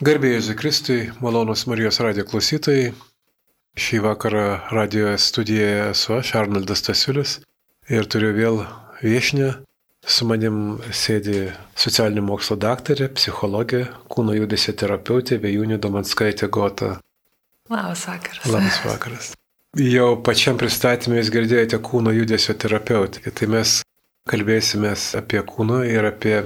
Garbėjai Zikristui, malonus Marijos radijo klausytojai. Šį vakarą radijo studijoje esu aš, Arnoldas Tasiulis, ir turiu vėl viešinę. Su manim sėdi socialinių mokslo daktarė, psichologė, kūno judesio terapeutė Vėjūnė Domanskaitė Gota. Labas vakaras. Labas vakaras. Jau pačiam pristatymė jūs girdėjote kūno judesio terapeutė. Tai mes kalbėsime apie kūną ir apie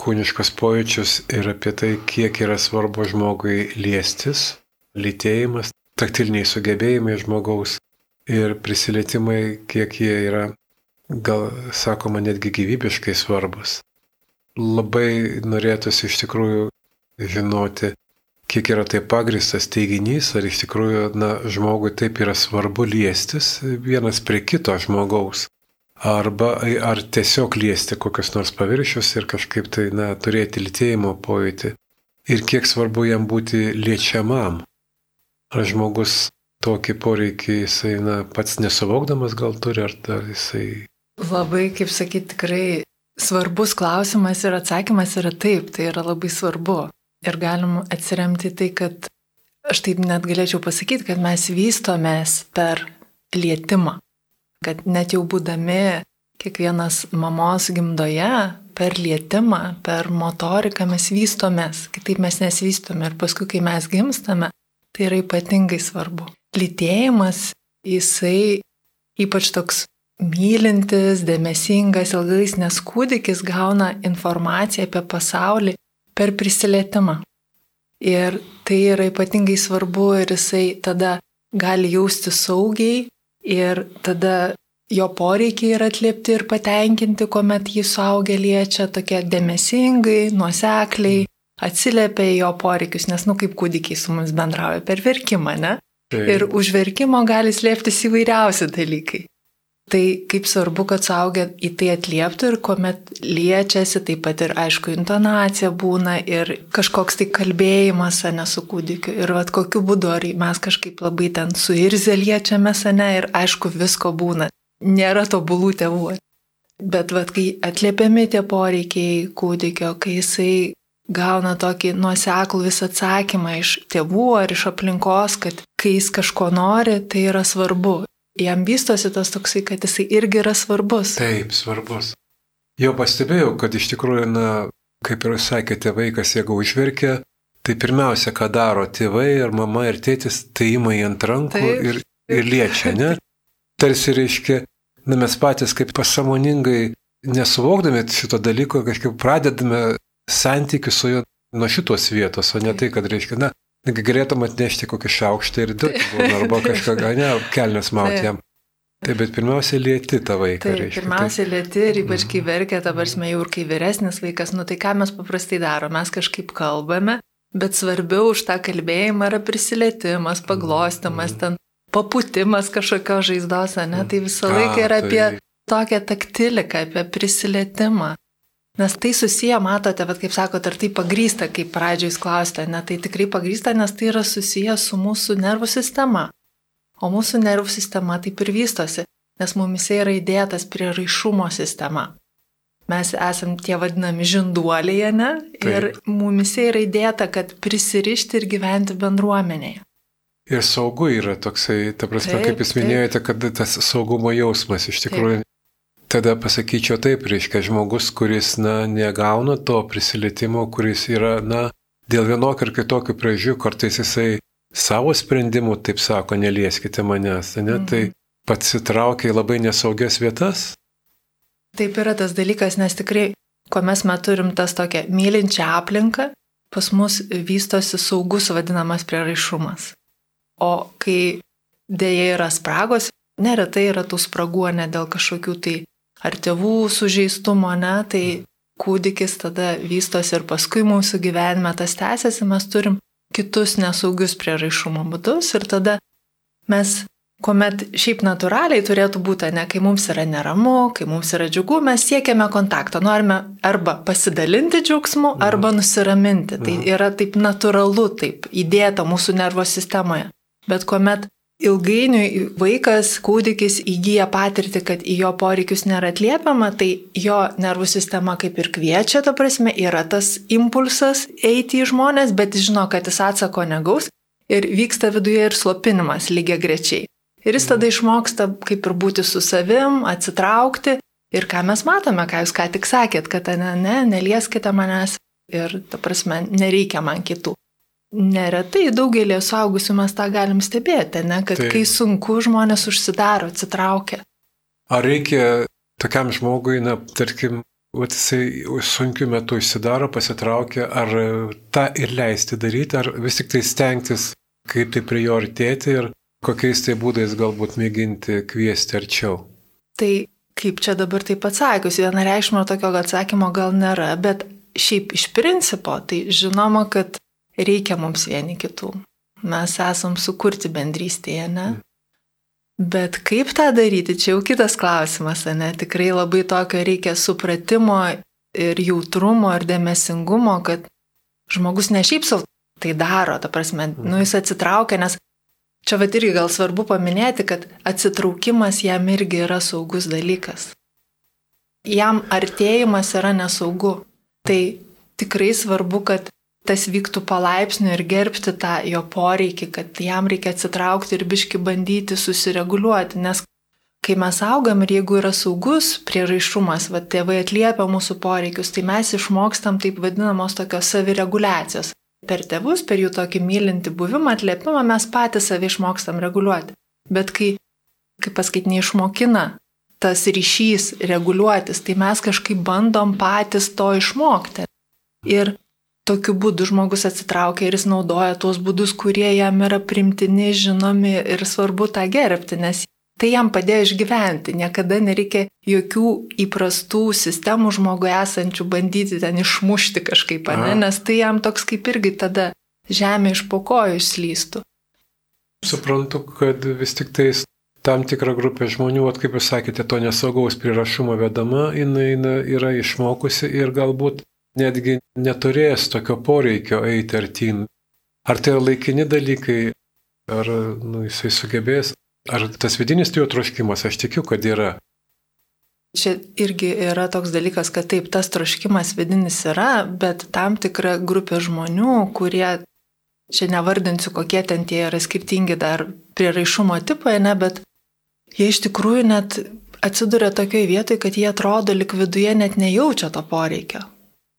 kūniškus pojūčius ir apie tai, kiek yra svarbu žmogui liestis, lytėjimas, taktiliniai sugebėjimai žmogaus ir prisilietimai, kiek jie yra, gal sakoma, netgi gyvybiškai svarbus. Labai norėtųsi iš tikrųjų žinoti, kiek yra tai pagristas teiginys, ar iš tikrųjų na, žmogui taip yra svarbu liestis vienas prie kito žmogaus arba ar tiesiog liesti kokius nors paviršius ir kažkaip tai, na, turėti lytėjimo pojūtį. Ir kiek svarbu jam būti liečiamam. Ar žmogus tokį poreikį jisai, na, pats nesuvokdamas gal turi, ar dar jisai. Labai, kaip sakyti, tikrai svarbus klausimas ir atsakymas yra taip, tai yra labai svarbu. Ir galim atsiremti tai, kad aš taip net galėčiau pasakyti, kad mes vystomės per lietimą kad net jau būdami kiekvienas mamos gimdoje, per lietimą, per motoriką mes vystomės, kitaip mes nesvystome ir paskui, kai mes gimstame, tai yra ypatingai svarbu. Lytėjimas, jisai ypač toks mylintis, dėmesingas, ilgais, nes kūdikis gauna informaciją apie pasaulį per prisilietimą. Ir tai yra ypatingai svarbu ir jisai tada gali jausti saugiai, ir tada jo poreikiai yra atliepti ir patenkinti, kuomet jį suaugę liečia tokie dėmesingai, nuosekliai, atsiliepia į jo poreikius, nes, nu, kaip kūdikiai su mumis bendrauja per verkimą, ne? Tai. Ir už verkimo gali slėptis įvairiausi dalykai. Tai kaip svarbu, kad suaugę į tai atlieptų ir kuomet liečiasi, taip pat ir aišku, intonacija būna ir kažkoks tai kalbėjimas, ne su kūdikiu. Ir vad kokiu būdu, ar mes kažkaip labai ten suirzę liečiamės, ne, ir aišku, visko būna. Nėra tobulų tėvų. Bet vad kai atliepiami tie poreikiai kūdikio, kai jisai gauna tokį nuoseklų visą atsakymą iš tėvų ar iš aplinkos, kad kai jis kažko nori, tai yra svarbu jam vystosi tas toksai, kad jisai irgi yra svarbus. Taip, svarbus. Jau pastebėjau, kad iš tikrųjų, na, kaip ir sakėte, vaikas, jeigu užverkia, tai pirmiausia, ką daro tėvai ir mama ir tėtis, tai ima į ant rankų taip, ir, ir liečia, ne? Tarsi reiškia, na mes patys kaip pasamoningai nesuvokdami šito dalyko, kažkaip pradedame santykių su juo nuo šitos vietos, o ne tai, kad reiškia, na, Galėtum atnešti kokį šaukštą ir dirbti, arba kažką, ne, kelnes mauti jam. Taip, bet pirmiausia, lieti tą vaiką. Taip, reiškia, pirmiausia, tai... lieti ir ypač kai verkia, dabar mes jau ir kai vyresnis vaikas, nu tai ką mes paprastai darome, mes kažkaip kalbame, bet svarbiau už tą kalbėjimą yra prisilietimas, paglostimas, ten paputimas kažkokio žaizdos, ne, tai visą laiką yra apie tai... tokią taktiliką, apie prisilietimą. Nes tai susiję, matote, bet kaip sakote, ar tai pagrysta, kaip pradžioj klausėte, ne, tai tikrai pagrysta, nes tai yra susiję su mūsų nervų sistema. O mūsų nervų sistema taip ir vystosi, nes mumise yra įdėtas prieraišumo sistema. Mes esam tie vadinami žinduoliai, ne? Ir taip. mumise yra įdėta, kad prisirišti ir gyventi bendruomenėje. Ir saugu yra toksai, ta prasme, taip, kaip jūs minėjote, kad tas saugumo jausmas iš tikrųjų taip. Tada pasakyčiau taip, reiškia žmogus, kuris, na, negauna to prisilietimo, kuris yra, na, dėl vienokio ir kitokio priežių, kartais jisai savo sprendimų, taip sako, nelieskite manęs, ne, mhm. tai pats įtraukia į labai nesaugias vietas. Taip yra tas dalykas, nes tikrai, kuo mes mes turim tas tokią mylinčią aplinką, pas mus vystosi saugus vadinamas prieraišumas. O kai dėja yra spragos, neretai yra tų spragų ne dėl kažkokių tai ar tėvų sužeistumo, ne, tai kūdikis tada vystosi ir paskui mūsų gyvenime tas tęsiasi, mes turim kitus nesaugius prieraišumo būdus ir tada mes, kuomet šiaip natūraliai turėtų būti, ne, kai mums yra neramu, kai mums yra džiugu, mes siekiame kontakto, norime arba pasidalinti džiaugsmu, mhm. arba nusiraminti. Tai mhm. yra taip natūralu, taip įdėta mūsų nervo sistemoje. Bet kuomet ilgainiui vaikas, kūdikis įgyja patirtį, kad į jo poreikius nėra atliepiama, tai jo nervų sistema kaip ir kviečia, ta prasme, yra tas impulsas eiti į žmonės, bet žino, kad jis atsako negaus ir vyksta viduje ir slopinimas lygiai grečiai. Ir jis tada išmoksta kaip ir būti su savim, atsitraukti. Ir ką mes matome, ką jūs ką tik sakėt, kad ne, ne, nelieskite manęs ir, ta prasme, nereikia man kitų. Neretai daugelį suaugusių mes tą galim stebėti, ne, kad tai. kai sunku žmonės užsidaro, atsitraukia. Ar reikia tokiam žmogui, na, tarkim, vat jisai sunkiu metu užsidaro, pasitraukia, ar tą ir leisti daryti, ar vis tik tai stengtis, kaip tai prie jo artėti ir kokiais tai būdais galbūt mėginti kviesti arčiau. Tai kaip čia dabar taip atsakius, vienareikšmio tokio atsakymo gal nėra, bet šiaip iš principo tai žinoma, kad reikia mums vieni kitų. Mes esam sukurti bendrystėje, ne? Bet kaip tą daryti, čia jau kitas klausimas, ne? Tikrai labai tokio reikia supratimo ir jautrumo ir dėmesingumo, kad žmogus ne šiaip savo tai daro, ta prasme, nu jis atsitraukia, nes čia vad irgi gal svarbu paminėti, kad atsitraukimas jam irgi yra saugus dalykas. Jam artėjimas yra nesaugu. Tai tikrai svarbu, kad tas vyktų palaipsniui ir gerbti tą jo poreikį, kad jam reikia atsitraukti ir biški bandyti susireguliuoti, nes kai mes augam ir jeigu yra saugus prieraišumas, va tėvai atliepia mūsų poreikius, tai mes išmokstam taip vadinamos tokios savireguliacijos. Per tėvus, per jų tokį mylinti buvimą, atliepimą mes patys savi išmokstam reguliuoti. Bet kai, kaip paskait, neišmokina tas ryšys reguliuotis, tai mes kažkaip bandom patys to išmokti. Ir tokiu būdu žmogus atsitraukia ir jis naudoja tuos būdus, kurie jam yra primtini, žinomi ir svarbu tą gerbti, nes tai jam padėjo išgyventi. Niekada nereikia jokių įprastų sistemų žmogui esančių bandyti ten išmušti kažkaip, ne? nes tai jam toks kaip irgi tada žemė iš pokojų išslystų. Suprantu, kad vis tik tais tam tikra grupė žmonių, at kaip jūs sakėte, to nesaugaus prirašumo vedama, jinai yra išmokusi ir galbūt netgi neturės tokio poreikio eiti artin. Ar tai yra laikini dalykai, ar nu, jisai sugebės, ar tas vidinis jo troškimas, aš tikiu, kad yra. Čia irgi yra toks dalykas, kad taip, tas troškimas vidinis yra, bet tam tikra grupė žmonių, kurie, čia nevardinsiu, kokie ten tie yra skirtingi dar prieraišumo tipai, ne, bet jie iš tikrųjų net atsiduria tokioje vietoje, kad jie atrodo lik viduje net nejaučia to poreikio.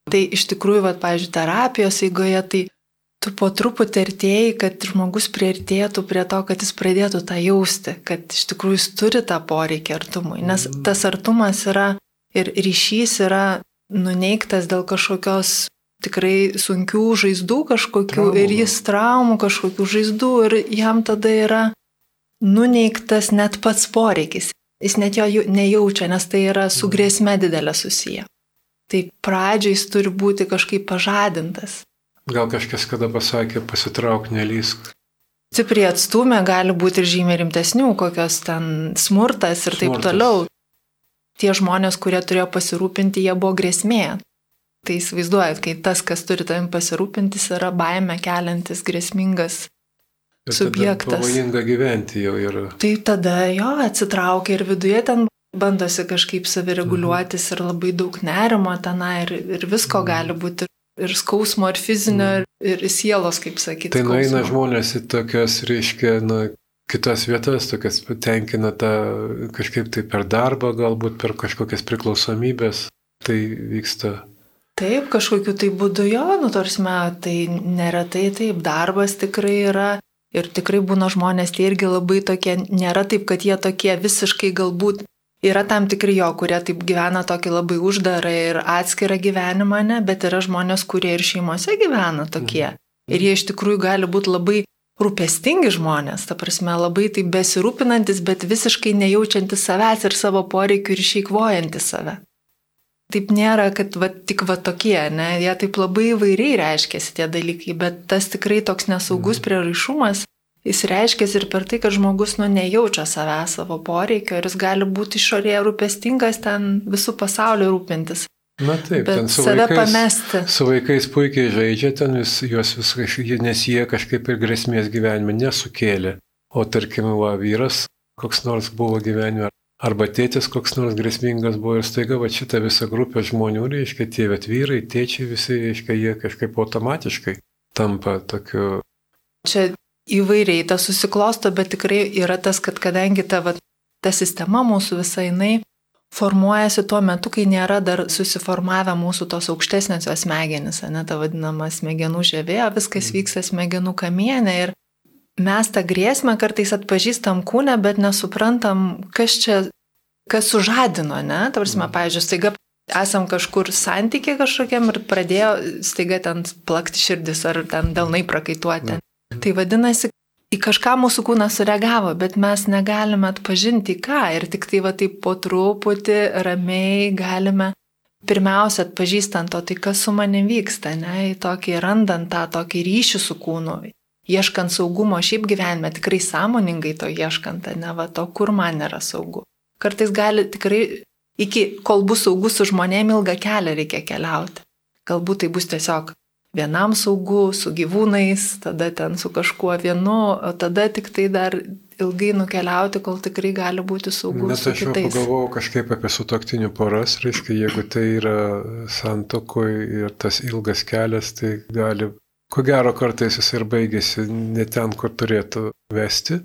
Tai iš tikrųjų, va, pavyzdžiui, terapijos eigoje, tai tu po truputį artėjai, kad žmogus prieartėtų prie to, kad jis pradėtų tą jausti, kad iš tikrųjų jis turi tą poreikį artumui. Nes mm. tas artumas yra ir ryšys yra nuneiktas dėl kažkokios tikrai sunkių žaizdų kažkokių traumų. ir jis traumų kažkokių žaizdų ir jam tada yra nuneiktas net pats poreikis. Jis net jo nejaučia, nes tai yra su mm. grėsme didelė susiję. Tai pradžiai jis turi būti kažkaip pažadintas. Gal kažkas kada pasakė, pasitrauk, nelysk. Stipriai atstumė gali būti ir žymiai rimtesnių, kokios ten smurtas ir smurtas. taip toliau. Tie žmonės, kurie turėjo pasirūpinti, jie buvo grėsmė. Tai įsivaizduojat, kai tas, kas turi tavim pasirūpintis, yra baime keliantis, grėsmingas ir subjektas. Pavojinga gyventi jau yra. Tai tada jo atsitraukia ir viduje ten bandosi kažkaip savireguliuotis ir labai daug nerimo tenai ir, ir visko mhm. gali būti. Ir skausmo, ir fizinio, mhm. ir, ir sielos, kaip sakyti. Tai nueina žmonės į tokias, reiškia, na, kitas vietas, tokias tenkina tą kažkaip tai per darbą, galbūt per kažkokias priklausomybės. Tai vyksta Taip, kažkokiu tai būdu jo, nu, tarsime, tai neretai taip, darbas tikrai yra ir tikrai būna žmonės, tie irgi labai tokie, nėra taip, kad jie tokie visiškai galbūt Yra tam tikri jo, kurie taip gyvena tokį labai uždarą ir atskirą gyvenimą, ne, bet yra žmonės, kurie ir šeimose gyvena tokie. Mhm. Ir jie iš tikrųjų gali būti labai rūpestingi žmonės, ta prasme, labai taip besirūpinantis, bet visiškai nejaučiantis savęs ir savo poreikių ir išeikvojantis save. Taip nėra, kad va, tik va tokie, ne, jie taip labai įvairiai reiškiasi tie dalykai, bet tas tikrai toks nesaugus mhm. prieraišumas Jis reiškia ir per tai, kad žmogus nu nejaučia savęs savo poreikio ir jis gali būti išorėje rūpestingas ten visų pasaulio rūpintis. Na taip, Bet ten su vaikais, pamesti. Su vaikais puikiai žaidžia ten, vis, juos vis, nes jie kažkaip ir grėsmės gyvenime nesukėlė. o tarkim, va, vyras koks nors buvo gyvenime, arba tėtis koks nors grėsmingas buvo ir staiga va šitą visą grupę žmonių, reiškia, tie vet vyrai, tėčiai visi, reiškia, jie kažkaip automatiškai tampa tokiu. Čia įvairiai tas susiklosto, bet tikrai yra tas, kad kadangi ta, va, ta sistema mūsų visai jinai formuojasi tuo metu, kai nėra dar susiformavę mūsų tos aukštesnėsios smegenys, ne ta vadinama smegenų žėvė, viskas mm. vyksta smegenų kamienė ir mes tą grėsmę kartais atpažįstam kūne, bet nesuprantam, kas čia, kas sužadino, ne? Ta prasme, mm. pavyzdžiui, staiga esam kažkur santykė kažkokiam ir pradėjo staiga ten plakti širdis ar ten delnai prakaituoti. Mm. Tai vadinasi, į kažką mūsų kūnas sureagavo, bet mes negalime atpažinti ką ir tik tai va taip po truputį ramiai galime pirmiausia atpažįstant to, tai kas su manim vyksta, ne, į tokį randant tą tokį ryšį su kūnu, ieškant saugumo šiaip gyvenime, tikrai sąmoningai to ieškant, ne va to, kur man nėra saugu. Kartais gali tikrai, iki kol bus saugus su žmonėm, ilgą kelią reikia keliauti. Galbūt tai bus tiesiog vienam saugu, su gyvūnais, tada ten su kažkuo vienu, o tada tik tai dar ilgai nukeliauti, kol tikrai gali būti saugu. Nes aš jau pagalvojau kažkaip apie sutoktinių poras, reiškia, jeigu tai yra santokoje ir tas ilgas kelias, tai gali ko gero kartais jis ir baigėsi ne ten, kur turėtų vesti.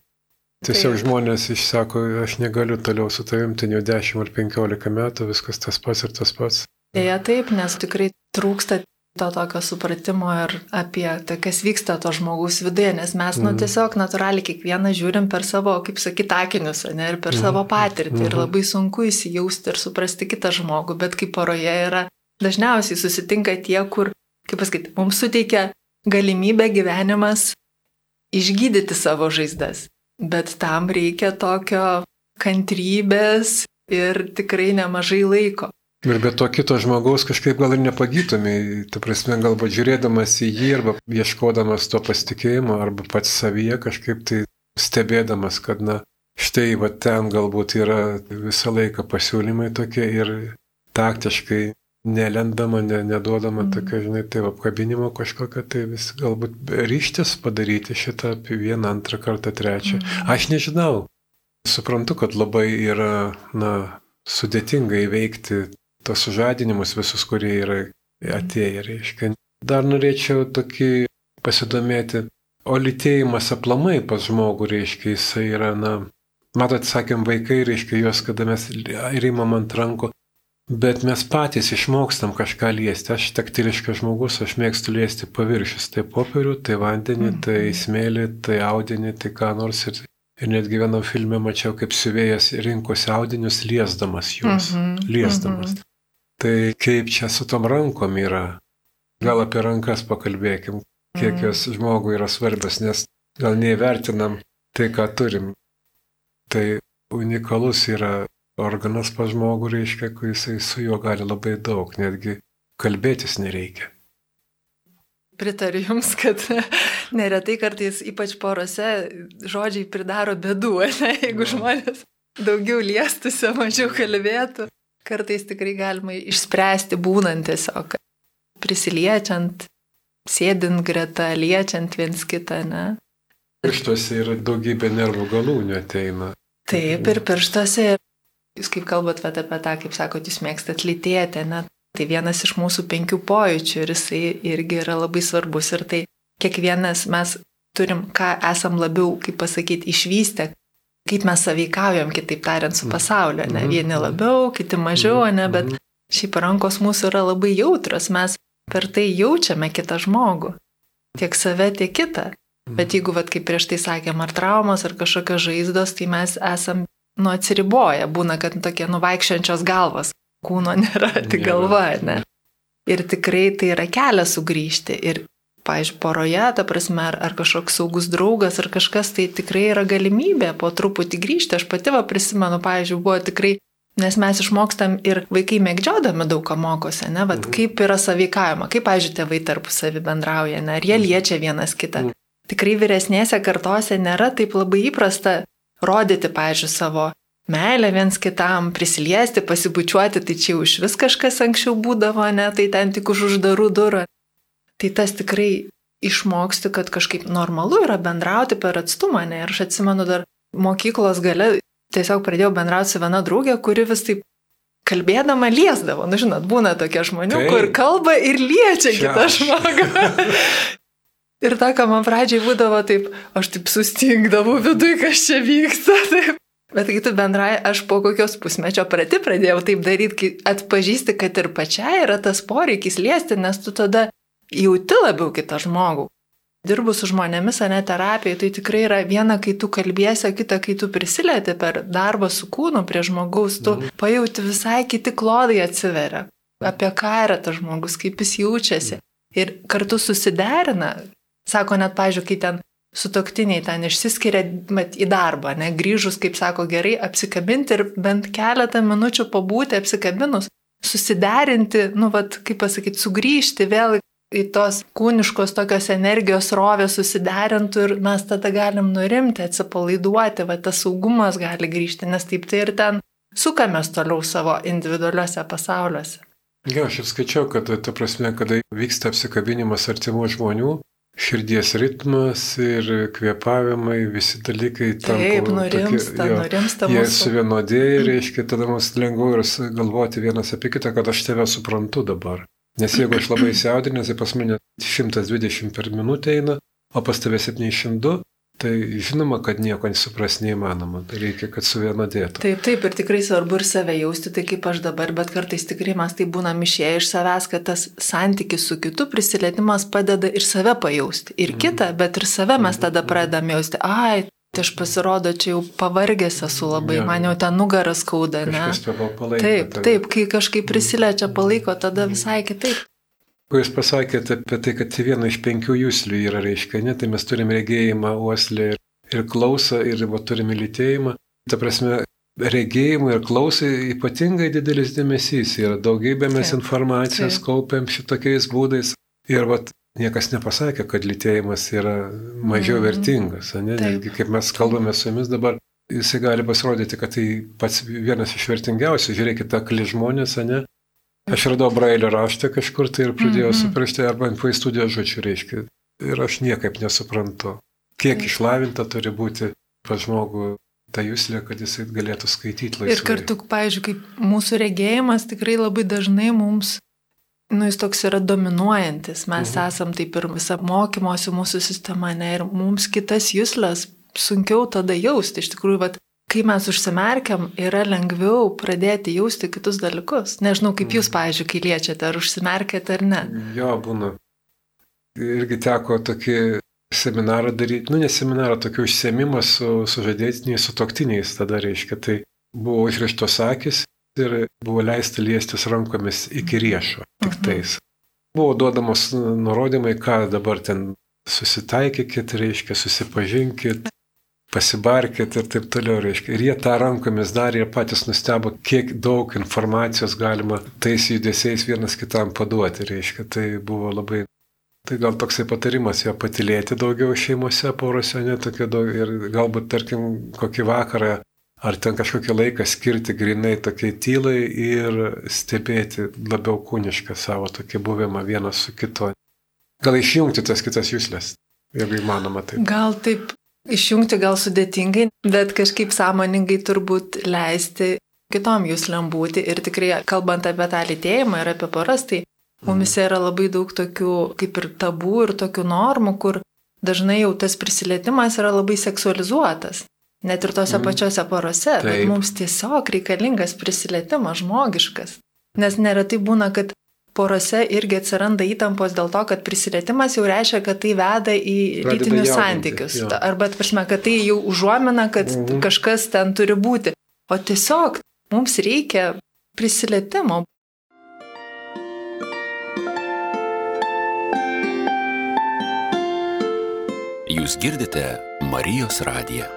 Tiesiog Taip. žmonės išsako, aš negaliu toliau su tavim, ten jau 10 ar 15 metų, viskas tas pats ir tas pats. Deja, taip, nes tikrai trūksta to tokio supratimo ir apie tai, kas vyksta to žmogaus viduje, nes mes, nu, mhm. tiesiog natūraliai kiekvieną žiūrim per savo, kaip sakyti, akinius, ne, ir per mm. savo patirtį. Mm. Ir mhm. labai sunku įsijausti ir suprasti kitą žmogų, bet kaip poroje yra, dažniausiai susitinka tie, kur, kaip pasakyti, mums suteikia galimybę gyvenimas išgydyti savo žaizdas. Bet tam reikia tokio kantrybės ir tikrai nemažai laiko. Ir be to kito žmogaus kažkaip gal ir nepagytumai, tu prasme, galbūt žiūrėdamas į jį arba ieškodamas to pasitikėjimo arba pats savyje kažkaip tai stebėdamas, kad na štai va ten galbūt yra visą laiką pasiūlymai tokie ir taktiškai nelendama, ne, neduodama mm. tokio, žinai, tai apkabinimo kažkokio, tai vis galbūt ryštis padaryti šitą vieną, antrą kartą, trečią. Mm. Aš nežinau. Suprantu, kad labai yra, na, sudėtinga įveikti tos sužadinimus visus, kurie yra atėję, reiškia. Dar norėčiau tokį pasidomėti, o lytėjimas aplamai pas žmogų, reiškia, jisai yra, na, matot, sakėm, vaikai, reiškia, juos, kada mes įrimam ant rankų, Bet mes patys išmokstam kažką liesti. Aš taktiliškas žmogus, aš mėgstu liesti paviršius. Tai popierių, tai vandenį, mm. tai smėlį, tai audinį, tai ką nors. Ir, ir netgi vienam filmė mačiau, kaip siuvėjas rinkosi audinius liesdamas juos. Mm -hmm. Liesdamas. Mm -hmm. Tai kaip čia su tom rankom yra? Gal apie rankas pakalbėkim, kiek mm. jos žmogui yra svarbios, nes gal neįvertinam tai, ką turim. Tai unikalus yra organas pas žmogų reiškia, kai jisai su juo gali labai daug, netgi kalbėtis nereikia. Pritariu Jums, kad neretai kartais, ypač porose, žodžiai pridaro bėdų, ne? jeigu žmonės daugiau liestųsi, mažiau kalbėtų. Kartais tikrai galima išspręsti būnant tiesiog, prisiliečiant, sėdint greta, liečiant viens kitą, ne? Pirštuose yra daugybė nervų galūnių ateina. Taip, ir pirštuose Jūs kaip kalbat vat, apie tą, kaip sakot, jūs mėgstat lytėti, ne? Tai vienas iš mūsų penkių pojūčių ir jisai irgi yra labai svarbus ir tai kiekvienas mes turim, ką esam labiau, kaip pasakyti, išvystę, kaip mes saveikaujam, kitaip tariant, su pasauliu, ne? Mhm. Vieni labiau, kiti mažiau, ne? Bet mhm. šiaip rankos mūsų yra labai jautrus, mes per tai jaučiame kitą žmogų. Tiek save, tiek kitą. Bet mhm. jeigu, vat, kaip prieš tai sakėm, ar traumas, ar kažkokios žaizdos, tai mes esam nu atsiriboja, būna, kad tokie nuvaikščiančios galvos, kūno nėra, tik galva, ne. Ir tikrai tai yra kelias sugrįžti. Ir, pavyzdžiui, poroje, ta prasme, ar, ar kažkoks saugus draugas, ar kažkas, tai tikrai yra galimybė po truputį grįžti. Aš pati va prisimenu, pavyzdžiui, buvo tikrai Nes mes išmokstam ir vaikai mėgdžiodami daug ką mokosi, ne, bet mhm. kaip yra saveikavimo, kaip, pažiūrėjau, tėvai tarpusavį bendrauja, ne, ar jie mhm. liečia vienas kitą. Mhm. Tikrai vyresnėse kartose nėra taip labai įprasta rodyti, pažiūrėjau, savo meilę viens kitam, prisiliesti, pasibučiuoti, tai čia jau iš vis kažkas anksčiau būdavo, ne, tai ten tik už uždarų durų. Tai tas tikrai išmoksti, kad kažkaip normalu yra bendrauti per atstumą. Ne? Ir aš atsimenu dar mokyklos gale tiesiog pradėjau bendrauti su viena draugė, kuri vis taip kalbėdama liesdavo. Nu, žinot, būna tokie žmonių, Taip. kur kalba ir liečia Čia kitą žmogų. ir ta, ką man pradžiai būdavo taip, aš taip sustingdavau viduje, kas čia vyksta. Taip. Bet kai tu bendrai, aš po kokios pusmečio prati pradėjau taip daryti, kai atpažįsti, kad ir pačiai yra tas poreikis liesti, nes tu tada jauti labiau kitą žmogų. Dirbu su žmonėmis, ane terapijai, tai tikrai yra viena, kai tu kalbėsi, o kita, kai tu prisilieti per darbą su kūnu prie žmogaus, tu mhm. pajauti visai kiti klodai atsiveria. Apie ką yra tas žmogus, kaip jis jaučiasi. Ir kartu susiderina. Sako net, pažiūrėjau, kai ten sutoktiniai ten išsiskiria mat, į darbą, ne, grįžus, kaip sako, gerai apsikabinti ir bent keletą minučių pabūti apsikabinus, susiderinti, nu, vad, kaip pasakyti, sugrįžti vėl į tos kūniškos tokios energijos rovę susiderintų ir mes tada galim nurimti, atsipalaiduoti, va tas saugumas gali grįžti, nes taip tai ir ten sukamės toliau savo individualiuose pasauliuose. Jo, aš ir skaičiau, kad ta prasme, kada vyksta apsikabinimas artimų žmonių, širdies ritmas ir kvėpavimai, visi dalykai tam. Taip, nurimsta, tokie, jo, nurimsta. Jie suvienodėja, reiškia, tada mums lengviau ir galvoti vienas apie kitą, kad aš tave suprantu dabar. Nes jeigu aš labai įsiaudinęs, tai pas mane 120 per minutę eina, o pas tave 702, Tai žinoma, kad nieko nesupras neįmanoma, tai reikia, kad suvienodėtų. Taip, taip, ir tikrai svarbu ir save jausti, tai kaip aš dabar, bet kartais tikrai mes tai būnam išėję iš savęs, kad tas santykis su kitu prisilietimas padeda ir save pajausti. Ir mm. kitą, bet ir save mes tada pradedam jausti, ai, tai aš pasirodo, čia jau pavargęs esu labai, ja. man jau ten nugaras skauda, ne? Palaiko, taip, tai... taip, kai kažkaip prisiliečia, palaiko, tada visai kitaip. Kai jūs pasakėte apie tai, kad viena iš penkių jūslių yra reiškia, ne, tai mes turime regėjimą, uoslę ir, ir klausą ir va, turime lytėjimą. Ta prasme, regėjimui ir klausai ypatingai didelis dėmesys yra. Daugybė mes Taip. informacijos Taip. kaupiam šitokiais būdais. Ir vat, niekas nepasakė, kad lytėjimas yra mažiau mm. vertingas. Ne? Netgi kaip mes kalbame su jumis dabar, jisai gali pasirodyti, kad tai pats vienas iš vertingiausių. Žiūrėkite, akli žmonės, ne? Aš radau brailio raštą kažkur tai ir pradėjau mm -hmm. suprasti arba info studijos žodžių reiškia. Ir aš niekaip nesuprantu, kiek išlavinta turi būti pas žmogų ta jūslė, kad jisai galėtų skaityti laisvai. Ir kartu, pavyzdžiui, kaip mūsų regėjimas tikrai labai dažnai mums, nu, jis toks yra dominuojantis. Mes mhm. esam taip ir visą mokymosi mūsų sistema, ne, ir mums kitas jūslės sunkiau tada jausti. Iš tikrųjų, vat, kai mes užsimerkiam, yra lengviau pradėti jausti kitus dalykus. Nežinau, kaip jūs, mm. pavyzdžiui, kai liečiate, ar užsimerkėte ar ne. Jo, būna. Irgi teko tokį seminarą daryti, nu ne seminarą, tokį užsiemimą su, su žadėtiniais, su toktiniais tada reiškia. Tai buvo užrištos akis ir buvo leista liestis rankomis iki riešo, tik mhm. tais. Buvo duodamos nurodymai, ką dabar ten susitaikykit, reiškia, susipažinkit, pasibarkit ir taip toliau, reiškia. Ir jie tą rankomis darė ir patys nustebo, kiek daug informacijos galima tais judesiais vienas kitam paduoti, reiškia. Tai buvo labai Tai gal toksai patarimas jo patilėti daugiau šeimose, porose, ne tokia daug ir galbūt, tarkim, kokį vakarą ar ten kažkokį laiką skirti grinai tokiai tylai ir stebėti labiau kūnišką savo tokį buvimą vienas su kitu. Gal išjungti tas kitas jūslės, jeigu įmanoma taip. Gal taip Išjungti gal sudėtingai, bet kažkaip sąmoningai turbūt leisti kitom jūslėm būti. Ir tikrai, kalbant apie tą lytėjimą ir apie poras, tai mumise yra labai daug tokių kaip ir tabų ir tokių normų, kur dažnai jau tas prisilietimas yra labai seksualizuotas. Net ir tose mm. pačiose porose, Taip. bet mums tiesiog reikalingas prisilietimas žmogiškas. Nes neretai būna, kad porose irgi atsiranda įtampos dėl to, kad prisilietimas jau reiškia, kad tai veda į lytinius santykius. Jo. Arba, prasme, kad tai jau užuomina, kad mhm. kažkas ten turi būti. O tiesiog mums reikia prisilietimo. Jūs girdite Marijos radiją.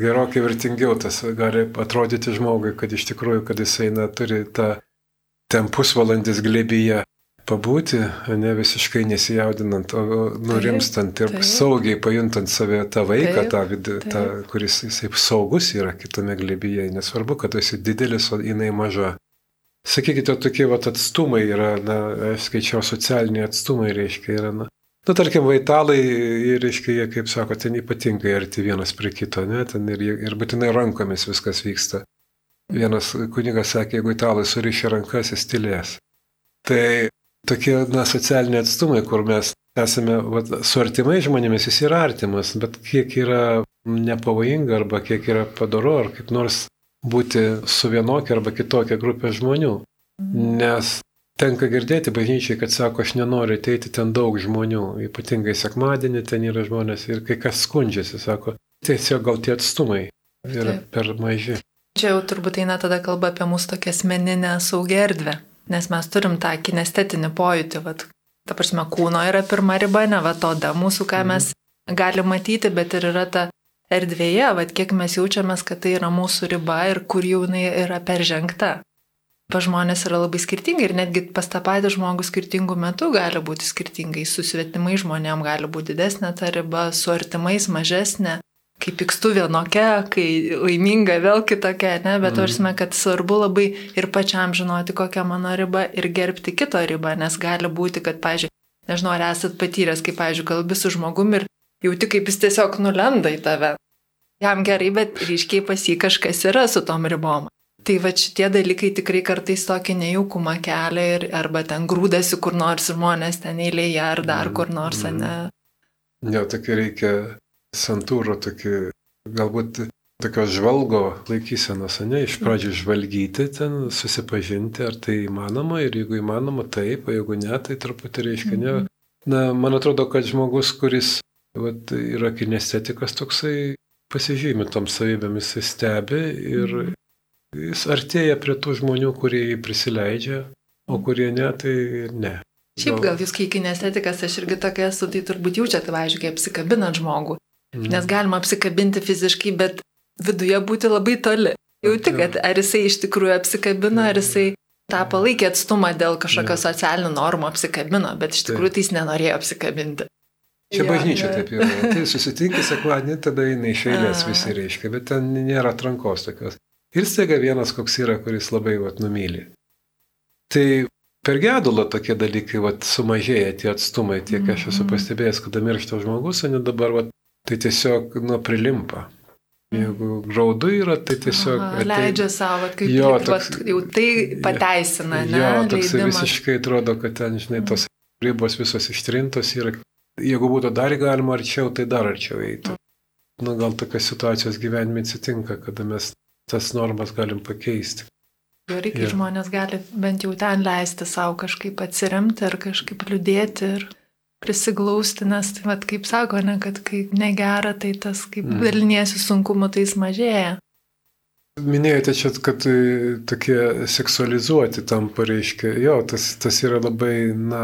Gerokai vertingiau tas gali atrodyti žmogui, kad iš tikrųjų, kad jisai na, turi tą ten pusvalandis glėbyje pabūti, ne visiškai nesijaudinant, o nurimstant ir taip. saugiai pajuntant save tą vaiką, taip, tą, vid, taip. tą, kuris jisai saugus yra kitame glėbyje. Nesvarbu, kad esi didelis, o jinai maža. sakykite, tokie vat atstumai yra, na, skaičiau socialiniai atstumai, reiškia, yra, Na, nu, tarkim, vaitalai, reiškia, jie, kaip sako, ten ypatingai arti vienas prie kito, ne, ten ir, ir būtinai rankomis viskas vyksta. Vienas kunigas sakė, jeigu italai surišė rankas, jis tylės. Tai tokie, na, socialiniai atstumai, kur mes esame vat, su artimai žmonėmis, jis yra artimas, bet kiek yra nepavojinga arba kiek yra padaru, ar kaip nors būti su vienokia arba kitokia grupė žmonių. Mhm. Nes Tenka girdėti bažnyčiai, kad sako, aš nenoriu ateiti ten daug žmonių, ypatingai sekmadienį ten yra žmonės ir kai kas skundžiasi, sako, tiesiog gal tie atstumai yra Taip. per maži. Čia jau turbūt eina tada kalba apie mūsų tokią asmeninę saugią erdvę, nes mes turim tą kinestetinį pojūtį, vat, ta prasme, kūno yra pirma riba, ne va toda mūsų, ką mhm. mes galim matyti, bet ir yra ta erdvėje, vat, kiek mes jaučiamės, kad tai yra mūsų riba ir kur jau jinai yra peržengta pa žmonės yra labai skirtingai ir netgi pas tą patį žmogų skirtingų metų gali būti skirtingai, su svetimai žmonėm gali būti didesnė ta riba, su artimais mažesnė, kai pykstu vienokia, kai laiminga vėl kitokia, ne, bet varsime, mm. kad svarbu labai ir pačiam žinoti, kokia mano riba ir gerbti kito ribą, nes gali būti, kad, pažiūrėjau, nežinau, ar esat patyręs, kaip, pažiūrėjau, kalbi su žmogumi ir jauti, kaip jis tiesiog nulenda į tave. Jam gerai, bet ryškiai pas jį kažkas yra su tom ribom. Tai va šitie dalykai tikrai kartais tokį nejaukumą kelia ir arba ten grūdasi kur nors žmonės ten eilėje ar dar kur nors, mm. ne. Ne, tokį reikia santūro, tokį galbūt tokios žvalgo laikysenos, ne, iš pradžių žvalgyti ten, susipažinti, ar tai įmanoma ir jeigu įmanoma, taip, o jeigu ne, tai truputį reiškia ne. Mhm. Na, man atrodo, kad žmogus, kuris vat, yra kinestetikas toksai, pasižymi tom savybėmis, jis stebi ir, mm jis artėja prie tų žmonių, kurie jį prisileidžia, o kurie ne, tai ne. Šiaip gal jūs, kai kinestetikas, aš irgi tokia esu, tai turbūt jaučiate, važiuoju, kai apsikabinat žmogų. Mm. Nes galima apsikabinti fiziškai, bet viduje būti labai toli. Jauti, kad ar jisai iš tikrųjų apsikabino, ar jisai tą palaikė atstumą dėl kažkokio socialinių normų apsikabino, bet iš tikrųjų tai jis nenorėjo apsikabinti. Čia bažnyčia ja. taip yra. Tai susitinki sekmadienį, tada eina iš eilės visi reiškia, bet ten nėra atrankos tokios. Ir staiga vienas koks yra, kuris labai vat, numylė. Tai per gedulą tokie dalykai vat, sumažėja tie atstumai, tiek aš esu mhm. pastebėjęs, kada miršta žmogus, o ne dabar vat, tai tiesiog nu, prilimpa. Jeigu graudu yra, tai tiesiog... Aha, atei... Leidžia savo, kaip jo, toks, vat, jau tai pateisina, ne? Jo, toks visiškai atrodo, kad ten, žinai, tos ribos visos ištrintos yra. Jeigu būtų dar galima arčiau, tai dar arčiau eitų. Nu, gal tokios situacijos gyvenime atsitinka, kada mes tas normas galim pakeisti. Gerai, kai ja. žmonės gali bent jau ten leisti savo kažkaip atsiremti ar kažkaip liūdėti ir prisiglausti, nes, tai, vat, kaip sako, ne, kad kai negera, tai tas, kaip mm. daliniesi sunkumu, tai jis mažėja. Minėjote čia, kad e, tokie seksualizuoti tam pareiškia, jo, tas, tas yra labai, na,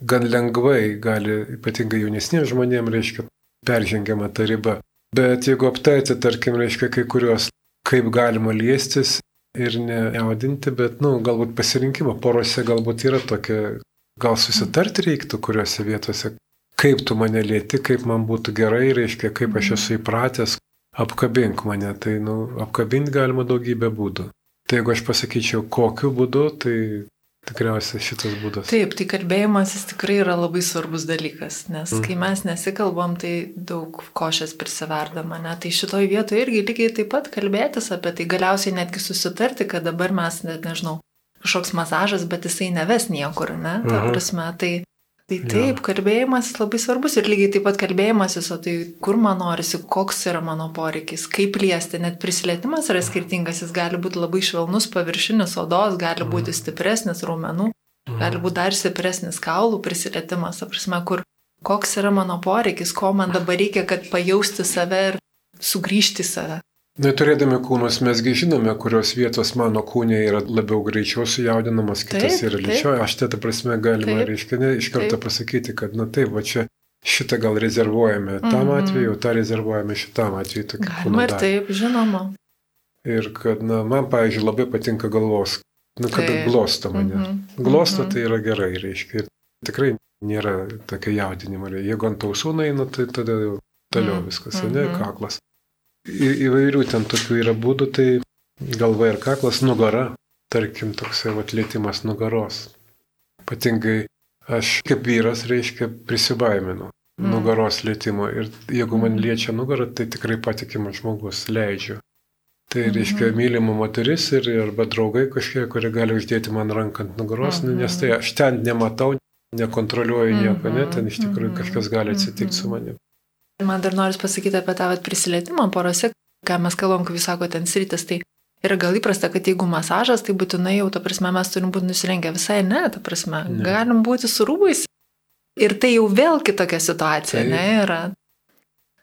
gan lengvai gali, ypatingai jaunesniems žmonėms, reiškia, peržengiama ta riba. Bet jeigu aptarti, tarkim, reiškia, kai kurios kaip galima liestis ir nejaudinti, bet, na, nu, galbūt pasirinkimo porose galbūt yra tokia, gal susitarti reiktų kuriuose vietose, kaip tu mane lieti, kaip man būtų gerai, reiškia, kaip aš esu įpratęs, apkabink mane, tai, nu, apkabinti galima daugybę būdų. Tai jeigu aš pasakyčiau, kokiu būdu, tai Tikriausiai šitas būdas. Taip, tai kalbėjimas jis tikrai yra labai svarbus dalykas, nes mm. kai mes nesikalbam, tai daug košės prisiverdama, ne? Tai šitoj vietoje irgi lygiai taip pat kalbėtis apie tai, galiausiai netgi susitarti, kad dabar mes, net nežinau, kažkoks masažas, bet jisai neves niekur, ne? Ta mhm. prasme, tai Tai taip, ja. kalbėjimas labai svarbus ir lygiai taip pat kalbėjimasis, o tai kur man norisi, koks yra mano poreikis, kaip liesti, net prisilietimas yra skirtingas, jis gali būti labai švelnus, paviršinis odos, gali mhm. būti stipresnis raumenų, gali mhm. būti dar stipresnis kaulų prisilietimas, aprasme, kur koks yra mano poreikis, ko man dabar reikia, kad pajausti save ir sugrįžti save. Neturėdami kūnus mesgi žinome, kurios vietos mano kūnė yra labiau greičiau sujaudinamas, kitas taip, yra lėčiau. Aš tai, ta prasme, galima, taip, reiškia, ne, iš karto taip. pasakyti, kad, na taip, va čia šitą gal rezervuojame tam mm -hmm. atveju, tą rezervuojame šitam atveju. Galima ir taip, žinoma. Ir kad, na, man, pavyzdžiui, labai patinka galvos, nu, kad glosto mane. Mm -hmm. Glosto mm -hmm. tai yra gerai, reiškia. Ir tikrai nėra tokio jaudinimo. Jeigu ant ausų eina, tai tada toliau mm -hmm. viskas, ne, mhm. kaklas. Į, įvairių ten tokių yra būdų, tai galva ir kaklas, nugara. tarkim, toksai atlėtimas nugaros. Ypatingai aš kaip vyras, reiškia, prisibaiminu mm. nugaros lėtimo ir jeigu man mm. liečia nugarą, tai tikrai patikimas žmogus, leidžiu. Tai -hmm. reiškia mylima moteris ir arba draugai kažkiek, kurie gali uždėti man ranką ant nugaros, mm -hmm. nes tai aš ten nematau, nekontroliuoju nieko, ne, ten iš tikrųjų kažkas gali atsitikti su manimi. Man dar noriu pasakyti apie tą prisilietimą porose, ką mes kalbam, kaip jūs sakote, ten sritis, tai yra gal įprasta, kad jeigu masažas, tai būtinai jau, ta prasme, mes turim būti nusirengę visai, ne, ta prasme, ne. galim būti su rūbais. Ir tai jau vėl kitokia situacija, tai, ne, yra.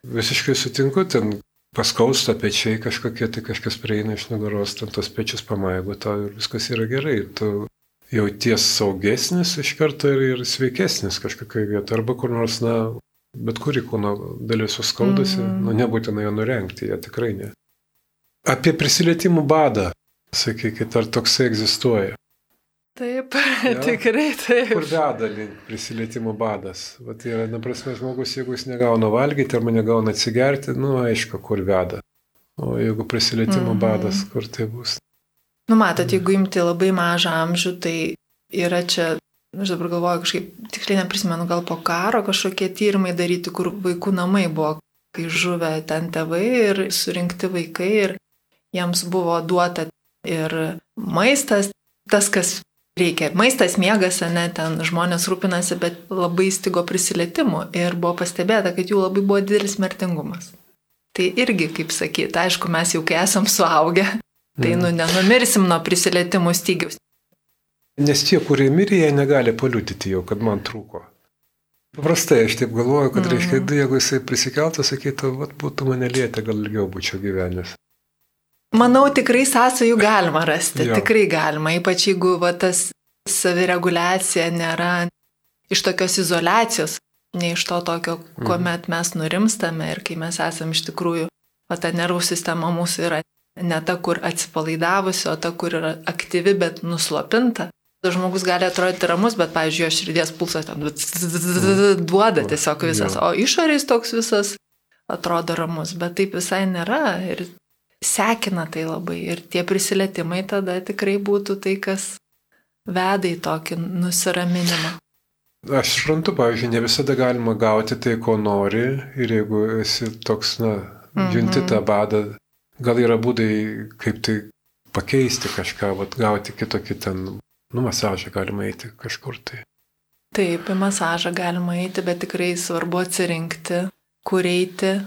Visiškai sutinku, ten paskausta pečiai kažkokie, tai kažkas prieina iš nugaros, ten tos pečius pamaigo, tau ir viskas yra gerai. Tu jauties saugesnis iš karto ir, ir sveikesnis kažkokioje vietoje, arba kur nors, na, bet kuri kūno dalis suskaudasi, mm. nu nebūtina jo nurengti, jie tikrai ne. Apie prisilietimų badą, sakykit, ar toksai egzistuoja? Taip, ja? tikrai taip. Kur veda link prisilietimų badas? Vat yra, na prasme, žmogus, jeigu jis negauna valgyti arba negauna atsigerti, nu aišku, kur veda. O jeigu prisilietimų mm badas, kur tai bus? Nu matot, jeigu imti labai mažą amžių, tai yra čia, aš dabar galvoju, kažkaip tikrai neprisimenu, gal po karo kažkokie tyrimai daryti, kur vaikų namai buvo, kai žuvę ten tėvai ir surinkti vaikai ir jiems buvo duota ir maistas, tas, kas reikia. Maistas, miegas, ne, ten žmonės rūpinasi, bet labai stigo prisilietimų ir buvo pastebėta, kad jų labai buvo didelis mirtingumas. Tai irgi, kaip sakyti, aišku, mes jau kai esam suaugę, tai mm. nu nenumirsim nuo prisilietimų stygiaus. Nes tie, kurie mirė, jie negali paliūdyti jau, kad man trūko. Paprastai aš taip galvoju, kad, mm. reiškia, jeigu jisai prisikeltų, sakytų, vat būtų mane lietę, gal ilgiau būčiau gyvenęs. Manau, tikrai sąsajų galima rasti, jo. tikrai galima, ypač jeigu va, tas savireguliacija nėra iš tokios izolacijos, ne iš to tokio, mhm. kuomet mes nurimstame ir kai mes esame iš tikrųjų, o ta nervų sistema mūsų yra ne ta, kur atsipalaidavusi, o ta, kur yra aktyvi, bet nuslopinta. Žmogus gali atrodyti ramus, bet, pavyzdžiui, jo širdies pulsas ten duoda tiesiog visas, o išorės toks visas atrodo ramus, bet taip visai nėra. Ir sekina tai labai ir tie prisilietimai tada tikrai būtų tai, kas veda į tokį nusiraminimą. Aš suprantu, pavyzdžiui, ne visada galima gauti tai, ko nori ir jeigu esi toks, na, junti tą mhm. badą, gal yra būdai, kaip tai pakeisti kažką, vat, gauti kitokį ten, nu, masažą galima eiti kažkur tai. Taip, į masažą galima eiti, bet tikrai svarbu atsirinkti, kur eiti,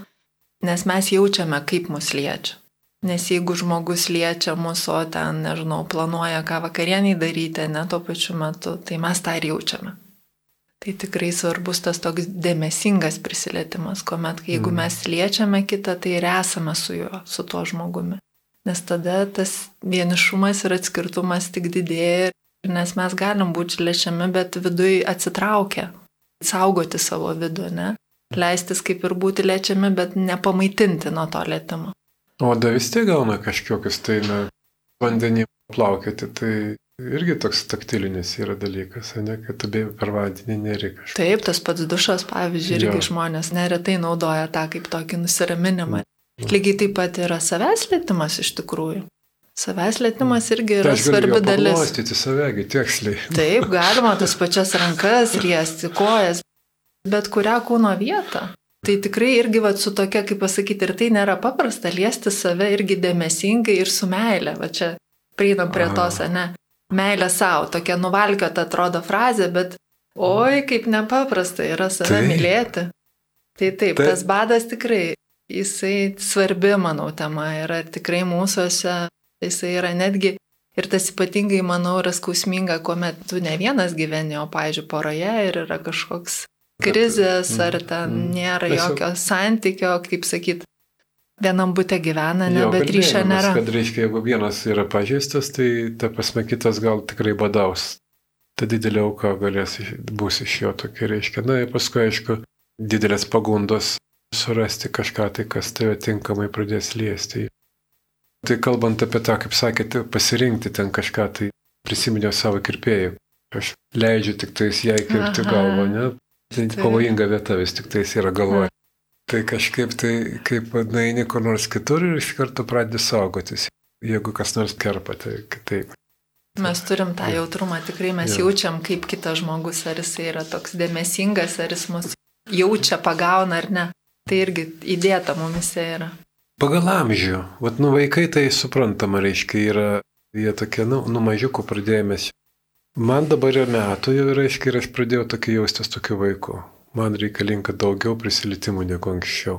nes mes jaučiame, kaip mus liečia. Nes jeigu žmogus liečia mūsų, o ten, nežinau, planuoja, ką vakarieniai daryti, ne tuo pačiu metu, tai mes tą ir jaučiame. Tai tikrai svarbus tas toks dėmesingas prisilietimas, kuomet jeigu mm. mes liečiame kitą, tai ir esame su juo, su tuo žmogumi. Nes tada tas vienišumas ir atskirtumas tik didėja, nes mes galim būti liečiami, bet vidui atsitraukia, saugoti savo vidų, ne? Leistis kaip ir būti liečiami, bet nepamaitinti nuo to lietimo. O da vis tiek gauna kažkokius tai, na, vandenį plaukioti, tai irgi toks taktilinis yra dalykas, ne, kad tu per vandenį neri kažką. Taip, tas pats dušas, pavyzdžiui, irgi jo. žmonės neretai naudoja tą kaip tokį nusiraminimą. Mm. Lygiai taip pat yra savęs lėtimas iš tikrųjų. Savęs lėtimas irgi yra tai svarbi dalis. Paglostyti savegi, tiksliai. Taip, galima tas pačias rankas liesti, kojas, bet kurią kūno vietą. Tai tikrai irgi va, su tokia, kaip pasakyti, ir tai nėra paprasta liesti save irgi dėmesingai ir su meile. Va čia prieinam prie tos, ne? Meilė savo, tokia nuvalkiota atrodo frazė, bet oi, kaip nepaprasta yra save tai. mylėti. Tai taip, tai. tas badas tikrai, jisai svarbi, manau, tema yra tikrai mūsųse, jisai yra netgi Ir tas ypatingai, manau, yra skausminga, kuomet tu ne vienas gyveni, o, pavyzdžiui, poroje ir yra kažkoks krizės, ar ten mm, nėra jokio santykio, kaip sakyt, vienam būte gyvena, ne, jo, bet ryšio nėra. Kad reiškia, jeigu vienas yra pažįstas, tai ta prasme kitas gal tikrai badaus. Ta didelė auka galės bus iš jo tokia reiškia. Na ir paskui, aišku, didelės pagundos surasti kažką tai, kas tave tinkamai pradės liesti. Tai kalbant apie tą, kaip sakėte, pasirinkti ten kažką, tai prisiminiau savo kirpėjų. Aš leidžiu tik tais jai kirpti galvą, ne? Tai pavojinga vieta vis tik tais yra galvoje. Tai kažkaip tai, kaip nueini kur nors kitur ir iš karto pradedi saugotis. Jeigu kas nors kerpa, tai kitaip. Mes turim tą jautrumą, tikrai mes Jo. jaučiam, kaip kitas žmogus, ar jis yra toks dėmesingas, ar jis mus jaučia, pagauna ar ne. Tai irgi įdėta mumise yra. Pagal amžių. Vat nu vaikai tai suprantama, reiškia, yra, jie tokie, nu, nu mažiukų pradėjomės. Man dabar yra metų jau, reiškia, ir aš pradėjau tokį jaustis tokiu vaiku. Man reikalinga daugiau prisilitimų negu anksčiau.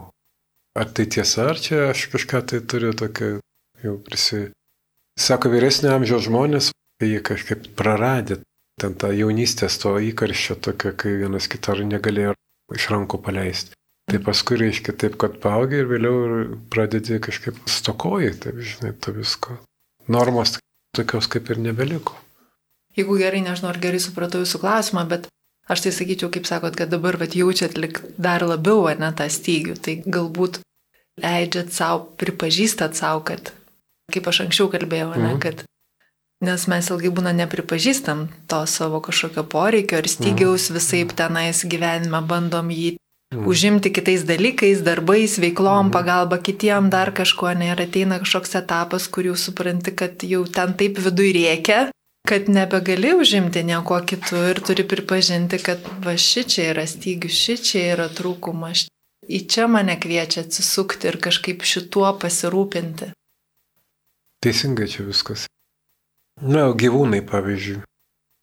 Ar tai tiesa, ar čia aš kažką tai turiu tokio jau prisi... Sako, vyresnio amžiaus žmonės, kai jie kažkaip praradė ten tą jaunystės to įkarščio tokio, kai vienas kitą negalėjo iš rankų paleisti. Tai paskui reiškia taip, kad paaugi ir vėliau pradedi kažkaip stokoji, taip žinai, to visko. Normos tokios kaip ir nebeliko. Jeigu gerai, nežinau, ar gerai supratau jūsų klausimą, bet aš tai sakyčiau, kaip sakot, kad dabar vat, jaučiat lik dar labiau, ar ne, tą stygių. Tai galbūt leidžiat savo, pripažįstat savo, kad, kaip aš anksčiau kalbėjau, ne, Mhm. kad nes mes ilgai būna nepripažįstam to savo kažkokio poreikio ir stygiaus visai tenais gyvenime bandom jį Mhm. Užimti kitais dalykais, darbais, veiklom, Mhm. pagalba kitiem, dar kažkuo, ne, ir ateina kažkoks etapas, kur jau supranti, kad jau ten taip viduje reikia, kad nebegali užimti nieko kitų ir turi pripažinti, kad va ši čia yra stygius, ši čia yra trūkumas. Į čia mane kviečia atsisukti ir kažkaip šituo pasirūpinti. Teisingai čia viskas. Na, gyvūnai, pavyzdžiui.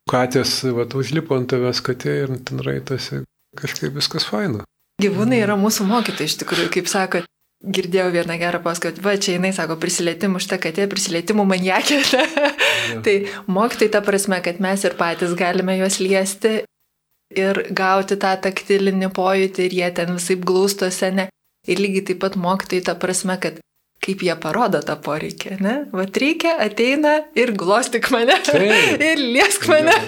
Katės, va, užlipo ant tavęs katė ir ten raitasi. Kažkaip viskas faina. Gyvūnai yra mūsų mokytojai, iš tikrųjų, kaip sakot. Girdėjau vieną gerą paskaitą, va čia jinai sako, prisilietimų šitą katė, prisilietimų maniakė. tai mokytojai ta prasme, kad mes ir patys galime juos liesti ir gauti tą taktilinį pojūtį ir jie ten visai glaustosi, ne. Ir lygiai taip pat mokytojai ta prasme, kad kaip jie parodo tą poreikį, ne? Vat reikia, ateina ir glostik mane. Taip. ir liesk mane.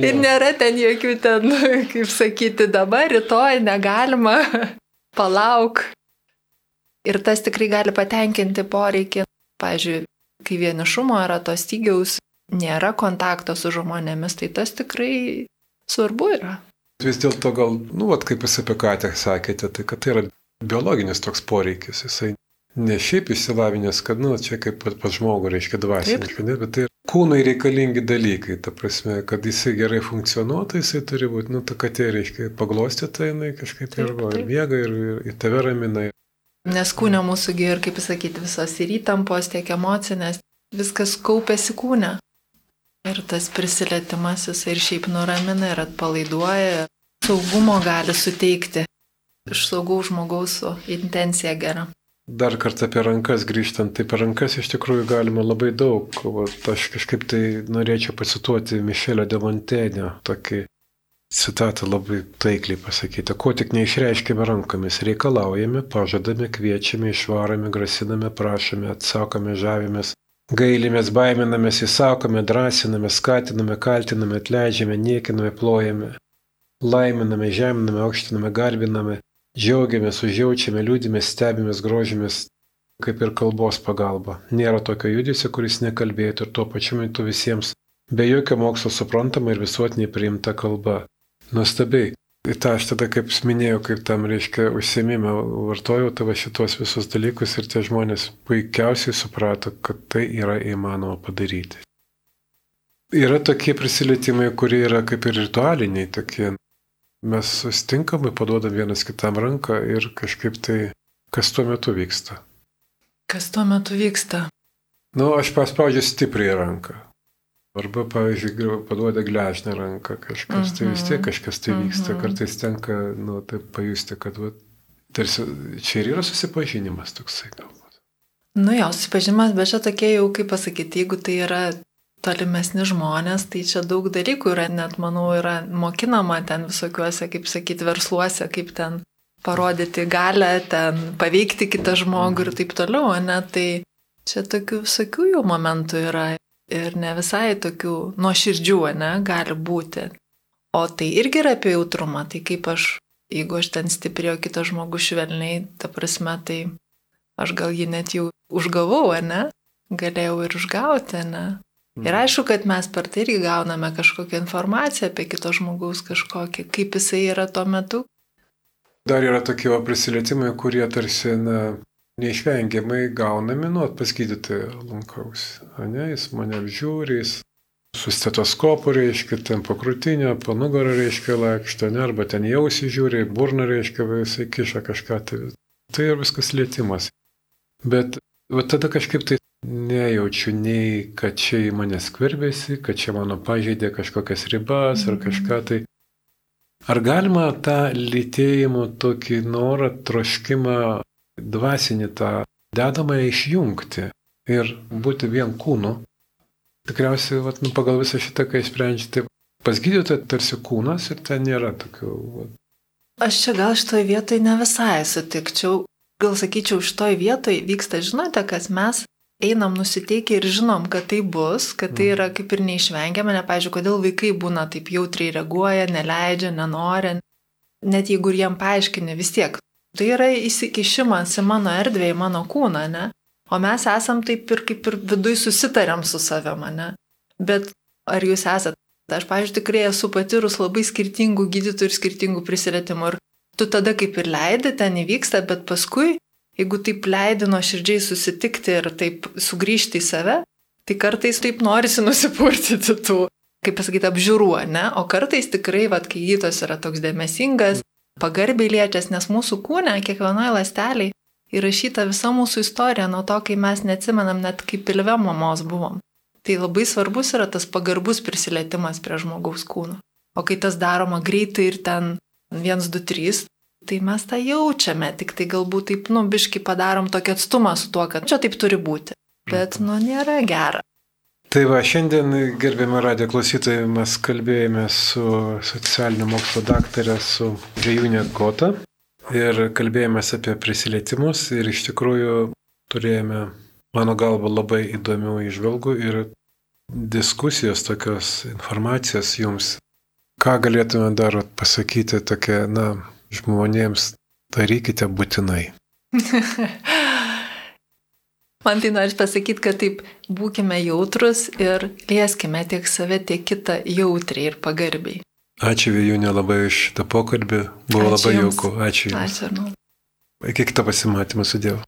Ir nėra ten jokių ten, kaip sakyti, dabar, rytoj negalima, palauk. Ir tas tikrai gali patenkinti poreikį. Pavyzdžiui, kai vienišumo yra to stygiaus, nėra kontakto su žmonėmis, tai tas tikrai svarbu yra. Vis dėlto gal, nu, vat, kaip jūs apie katę sakėte, tai kad tai yra biologinis toks poreikis. Jisai ne šiaip išsilavinęs, kad, nu, čia kaip pas pas žmogų, reiškia dvasiškai, ne, bet tai kūnai reikalingi dalykai. Ta prasme, kad jisai gerai funkcionuotų, jisai turi būti, nu, ta katė, reiškia, paglostyta, jinai kažkaip Taip, ir, ir miega, ir, ir, ir tave ramina. Nes kūne mūsųgi ir, kaip pasakyti, visos ir įtampos, tiek emocinės, viskas kaupėsi kūne. Ir tas prisilietimas jis ir šiaip nuramina ir atpalaiduoja, saugumo gali suteikti. Iš saugaus žmogaus su intencija gera. Dar kartą apie rankas grįžtant, tai per rankas iš tikrųjų galima labai daug. Vat, aš kažkaip tai norėčiau pacituoti Mišelio de Montenio, tokį citatą labai taikliai pasakyti. Ko tik neišreiškime rankomis, reikalaujame, pažadame, kviečiame, išvarome, grasiname, prašome, atsakome, žavimės, gailimės, baiminamės, įsakome, drąsiname, skatiname, kaltiname, atleidžiame, niekiname, plojame, laiminame, žeminame, aukštiname, garbiname, džiaugiamės, užjaučiame, liūdimės, stebimės, grožimės, kaip ir kalbos pagalba. Nėra tokio judesio, kuris nekalbėtų ir tuo pačiu metu visiems be jokio mokslo suprantama ir visuotinai priimta kalba. Nuostabiai. Į tą aš tada, kaip minėjau, kaip tam reiškia užsiemimą, vartojau tavo šitos visus dalykus ir tie žmonės puikiausiai suprato, kad tai yra įmanoma padaryti. Yra tokie prisilietimai, kurie yra kaip ir ritualiniai, tokie. Mes sustinkamai paduodam vienas kitam ranką ir kažkaip tai, kas tuo metu vyksta. Kas tuo metu vyksta? Nu, aš paspaudžiu stipriai ranką. Arba, pavyzdžiui, paduoda gležnę ranką kažkas, tai vis tiek kažkas tai vyksta. Mhm. Kartais tenka, nu, taip pajusti, kad, va, tarsi, čia ir yra susipažinimas toksai galbūt. Nu jo, susipažinimas, bet čia tokie jau, kaip pasakyti, jeigu tai yra tolimesni žmonės, tai čia daug dalykų yra, net manau, yra mokinama ten visokiuose, kaip sakyti, versluose, kaip ten parodyti galę, ten paveikti kitą žmogų ir taip toliau, ne? Tai čia tokių visokių jau momentų yra ir ne visai tokių nuoširdžių, ne, gali būti. O tai irgi yra apie jautrumą, tai kaip aš, jeigu aš ten stiprėjo kitas žmogus švelniai, ta prasme, tai aš gal jį net jau užgavau, ne? Galėjau ir užgauti, ne? Ir aišku, kad mes per tai irgi gauname kažkokią informaciją apie kito žmogaus kažkokį, kaip jisai yra tuo metu. Dar yra tokie prisilietimai, kurie tarsi, na, neišvengiamai gaunami nuot pas gydytoją lankausi. Ne, jis mane apžiūri, jis su stetoskopu reiškia, ten po krūtinio, po nugarą reiškia lakšto, ne, arba ten jausi žiūri, burna reiškia, jisai kiša kažką. Tai, tai yra viskas lėtimas. Bet va tada kažkaip tai nejaučiu nei, kad čia į mane skverbėsi, kad čia mano pažeidė kažkokias ribas ar kažką tai. Ar galima tą lytėjimo tokį norą, troškimą, dvasinį tą dedamąją išjungti ir būti vien kūnu? Tikriausiai, vat, nu, pagal visą šitą, kai sprendžiate, pas gydytoją tarsi kūnas ir ten nėra tokių. Vat. Aš čia gal šitoje vietoje ne visai sutikčiau. Gal sakyčiau, šitoje vietoje vyksta, žinote, kas mes einam nusiteikę ir žinom, kad tai bus, kad tai yra kaip ir neišvengiama, nepažiūrėjau, kodėl vaikai būna taip jautriai reaguoja, neleidžia, nenori, net jeigu ir jiem paaiškini vis tiek. Tai yra įsikišimas į mano erdvę, į mano kūną, ne? O mes esam taip ir kaip ir viduj susitarėm su savimi, ne? Bet ar jūs esate? Aš, pavyzdžiui, tikrai esu patyrus labai skirtingų gydytojų ir skirtingų prisilietimų. Ir tu tada kaip ir leidi, ten įvyksta, bet paskui, jeigu taip leidi nuo širdžiai susitikti ir taip sugrįžti į save, tai kartais taip norisi nusipurtyti tų, kaip pasakyti, apžiūrų, ne? O kartais tikrai, vad, kai gydytojas yra toks dėmesingas, pagarbiai liečias, nes mūsų kūne, kiekvienoje ląstelėje įrašyta visa mūsų istorija nuo to, kai mes neatsimenam net kaip pilve mamos buvom. Tai labai svarbus yra tas pagarbus prisilietimas prie žmogaus kūno. O kai tas daroma greitai ir ten 1, 2, 3, tai mes tą jaučiame, tik tai galbūt taip, nu, biški padarom tokį atstumą su tuo, kad čia taip turi būti. Bet, nu, nėra gera. Tai va, šiandien, gerbiami radio klausytojai, mes kalbėjome su socialiniu mokslo daktarė, su Vėjūnė Gota ir kalbėjomės apie prisilietimus ir iš tikrųjų turėjome, mano galva, labai įdomių išvalgų ir diskusijos tokios informacijos jums. Ką galėtume dar pasakyti tokia, na, žmonėms, darykite būtinai. Man tai noriu pasakyti, kad taip būkime jautrus ir lieskime tiek save, tiek kitą jautriai ir pagarbiai. Ačiū Vijūnė labai už šitą pokalbį, buvo Ačiū labai jauku. Ačiū Jums. Ačiū. Iki kito pasimatymo su Dievu.